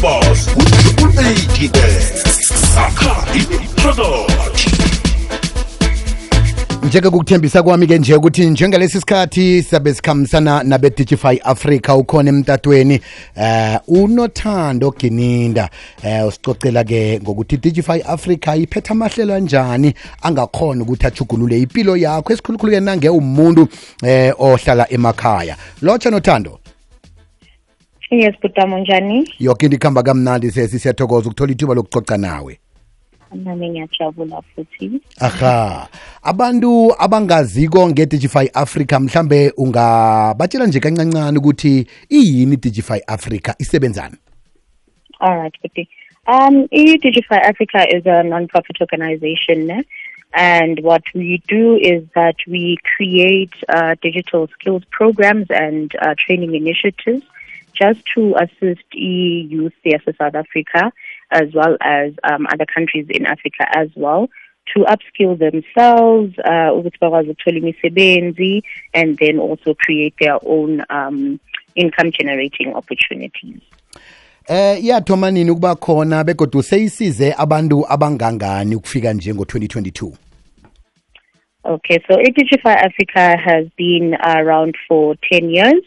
boss. ATS sakha imiphakathi njeke kukuthembisa kwami-ke nje ukuthi njengalesi sikhathi sizabe sikhambisana nabe-digify africa ukhona emtatweni eh unothando gininda eh usicocela-ke ngokuthi digify africa iphetha amahlelo anjani angakhona ukuthi ajugulule impilo yakho esikhulukhulu-ke nange umuntu eh ohlala emakhaya. Lotsha nothando. Yes, Butamo njani? yoke into ikuhamba kamnandi sesi siyathokoza ukuthola ithuba lokucoca nawe Nami ngiyajabula futhi. aha abantu abangaziko nge-digify africa mhlambe ungabatshela nje kancancane ukuthi iyini i-digify africa isebenzani All right, Buti. Um, e-Digify Africa is a non-profit organization, ne? and what we do is that we create uh, digital skills programs and uh, training initiatives just to assist e-youth yes, South Africa as well as um, other countries in Africa as well to upskill themselves, uh, ukuthi bakwazi ukuthola imisebenzi, and then also create their own um, income generating opportunities. eh iyathoma nini ukuba khona begodwa seyisize abantu abangangani ukufika nje ngo-2022 Okay, so Digify Africa has been around for 10 years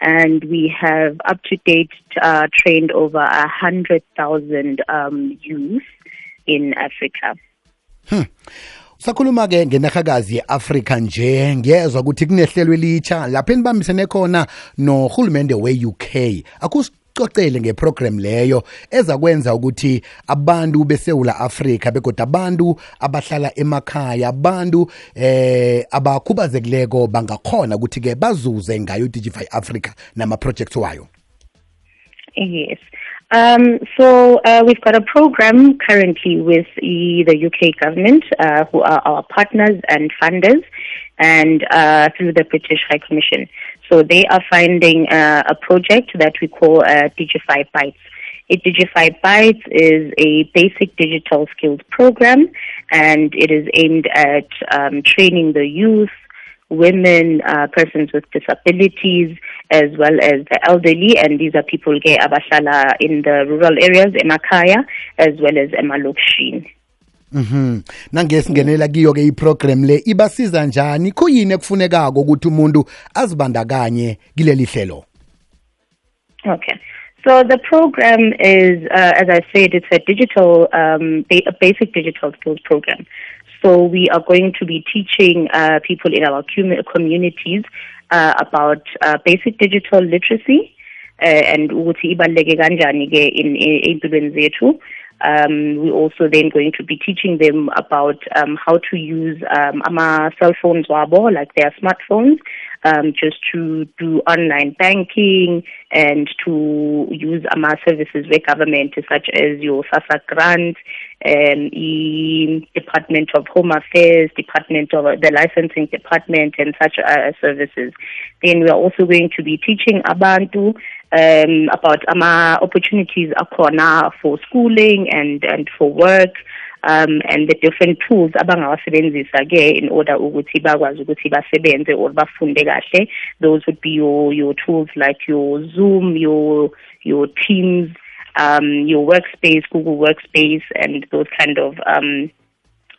and we have up to date uh, trained over a 100,000 um, youth in Africa. Hmm. sakhuluma-ke ngenarhakazi ye-afrika nje ngiyezwa ukuthi kunehlelo elitsha lapho enibambisene khona norhulumende we-uk akusicocele ngeprogram leyo ezakwenza ukuthi abantu besewula afrika begodwa abantu abahlala emakhaya abantu eh abakhubazekileko bangakhona ukuthi-ke bazuze ngayo i-digify africa nama-projects wayo Yes. Um, so uh, we've got a program currently with the, the UK government, uh, who are our partners and funders, and uh, through the British High Commission. So they are funding uh, a project that we call uh, Digify Bytes. A Digify Bytes is a basic digital skills program, and it is aimed at um, training the youth, women, uh, persons with disabilities, as well as the elderly, and these are people ke abashala in the rural areas, emakaya, as well as emalokishini. Mhm. Nange singenela kiyo ke iprogram le ibasiza njani? Kuyini ekufunekako ukuthi umuntu azibandakanye kileli hlelo? Okay. So the program is, uh, as I said, it's a digital, um, a basic digital skills program. So we are going to be teaching uh, people in our communities uh, about uh, basic digital literacy uh, and ukuthi in in- ey'mpilweni zethu. Um, we're also then going to be teaching them about um, how to use um, ama cell phones wabo, like their smartphones, um, just to do online banking and to use our services where government, such as your SASSA grant, um, the Department of Home Affairs, Department of the Licensing Department, and such uh, services. Then we are also going to be teaching Abantu um, about ama opportunities akhona for schooling and and for work. Um, and the different tools abangawasebenzisa ke in order ukuthi bakwazi ukuthi basebenze or bafunde kahle those would be your your tools like your zoom your your teams um, your workspace google workspace and those kind of um,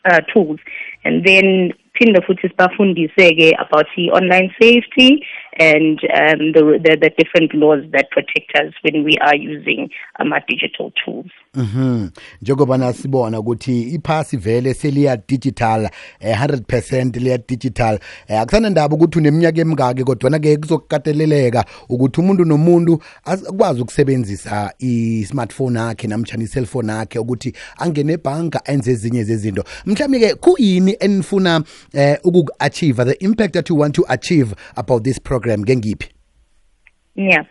uh, tools and then phinde futhi sibafundise ke about the online safety and um, the, the the different laws that protect us when we are using um, our digital tools. Mhm. Njengoba nasibona ukuthi iphasi vele seliya digital eh, 100% liya digital. Eh, akusana ndaba ukuthi uneminyaka emingaki kodwa ke kuzokukateleleka ukuthi umuntu nomuntu akwazi ukusebenzisa i-smartphone yakhe namtjani i-cellphone yakhe ukuthi angene ebhanka enze ezinye zezinto. Mhlawumbe ke kuyini enifuna eh, ukuku-achieve the impact that you want to achieve about this program ngengiphi Yeah.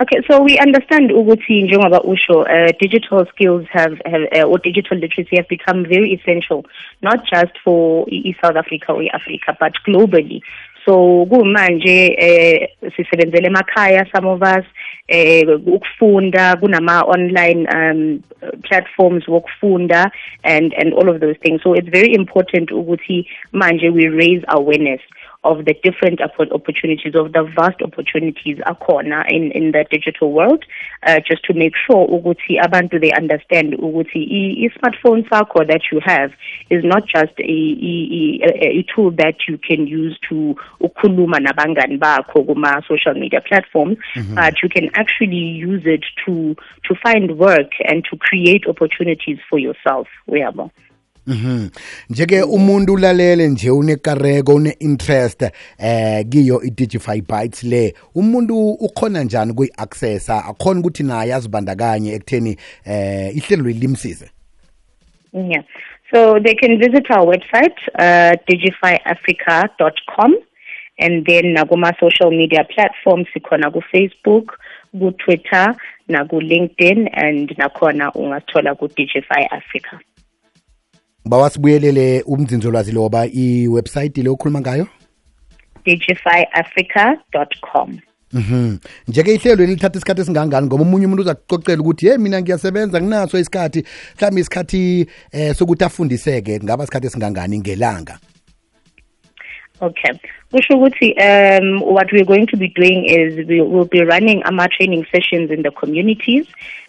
Okay, so we understand ukuthi njengoba usho uh, digital skills have, have uh, or digital literacy have become very essential not just for South Africa or Africa but globally. So kumanje eh sisebenzele emakhaya some of us eh ukufunda kunama online um platforms wokufunda and and all of those things. So it's very important ukuthi manje we raise awareness of the different opportunities, of the vast opportunities akhona in, in the digital world, uh, just to make sure ukuthi abantu they understand ukuthi i- i-smartphone sakho that you have is not just a, a, a, a tool that you can use to ukhuluma nabangani bakho kuma social media platforms, but you can actually use it to to find work and to create opportunities for yourself. Uyabo. Mhm. Njeke umuntu ulalele nje unekareko une-interest eh kiyo i-Digify Bytes le umuntu ukhona njani kuyi-accessa akhona ukuthi naye azibandakanye ekutheni eh ihlelo limsize Yeah. So they can visit our website, uh, digifyafrica.com, and then nakuma-social media platforms, sikhona ku Facebook, ku Twitter, na ku LinkedIn, and nakhona ungathola ku Digify Africa. Bawasibuyelele umzinzolwazi loba i-website le okhuluma ngayo digifyafrica.com. Mhm. Njeke ihlelo lithatha isikhathi esingangani ngoba umunye umuntu uzakucocela ukuthi hey mina ngiyasebenza nginaso isikhathi mhlawumbe isikhathi eh sokuthi afundiseke ngaba isikhathi esingangani ngelanga Okay. Kusho ukuthi um, what we're going to be doing is we will be running AMA training sessions in the communities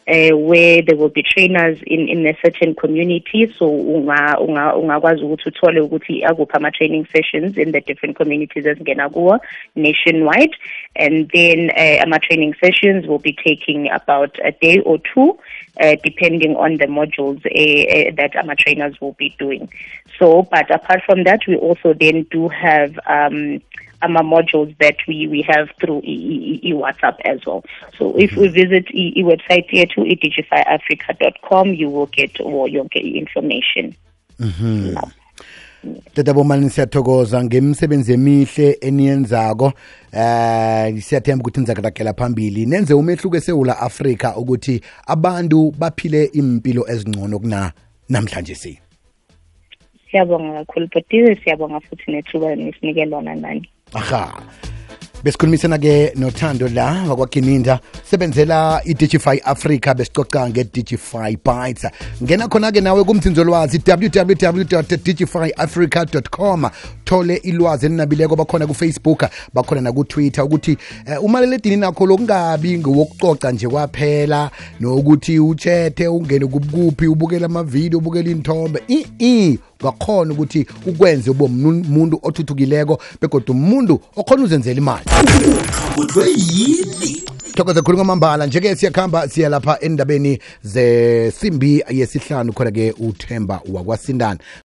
uh, where there will be trainers in, in a certain community. So unga unga ungakwazi ukuthi uthole ukuthi akuphi ama training sessions in the different communities ezingena kuwo nationwide. And then uh, AMA training sessions will be taking about a day or two uh, depending on the modules uh, that AMA trainers will be doing. So, but apart from that, we also then do have um, AMA modules that we, we have through e, e, e WhatsApp as well. So if we visit e, e website here to edigifyafrica.com, you will get all your get information. Mhm. tata bomani siyathokoza ngemisebenzi emihle eniyenzako eh siyathemba ukuthi nizakuragela phambili nenze umehluko esewula afrika ukuthi abantu baphile impilo ezingcono kuna namhlanje si Siyabonga kakhulu Bhotile, siyabonga futhi nethuba nisinike lona nani. Aha. Besikhulumisana ke nothando la wakwakininda sebenzela i-digify africa besicoca nge-digify bites. Ngena khona-ke nawe kumthinzolwazi www digifyafrica com. Thole ilwazi elinabileko bakhona kufacebook bakhona nakutwitter ukuthi uh, umaleledini nakho lokungabi ngowokucoca nje kwaphela nokuthi utshethe ungene kubukuphi ubukele amavidiyo ubukele inthombe i ungakhona ukuthi ukwenze ube umuntu othuthukileko begodwa umuntu okhona uzenzela imali yini? thokoze khulu kwamambala njeke siyakhamba siya lapha endabeni zesimbi yesihlanu khona-ke uthemba wakwasindana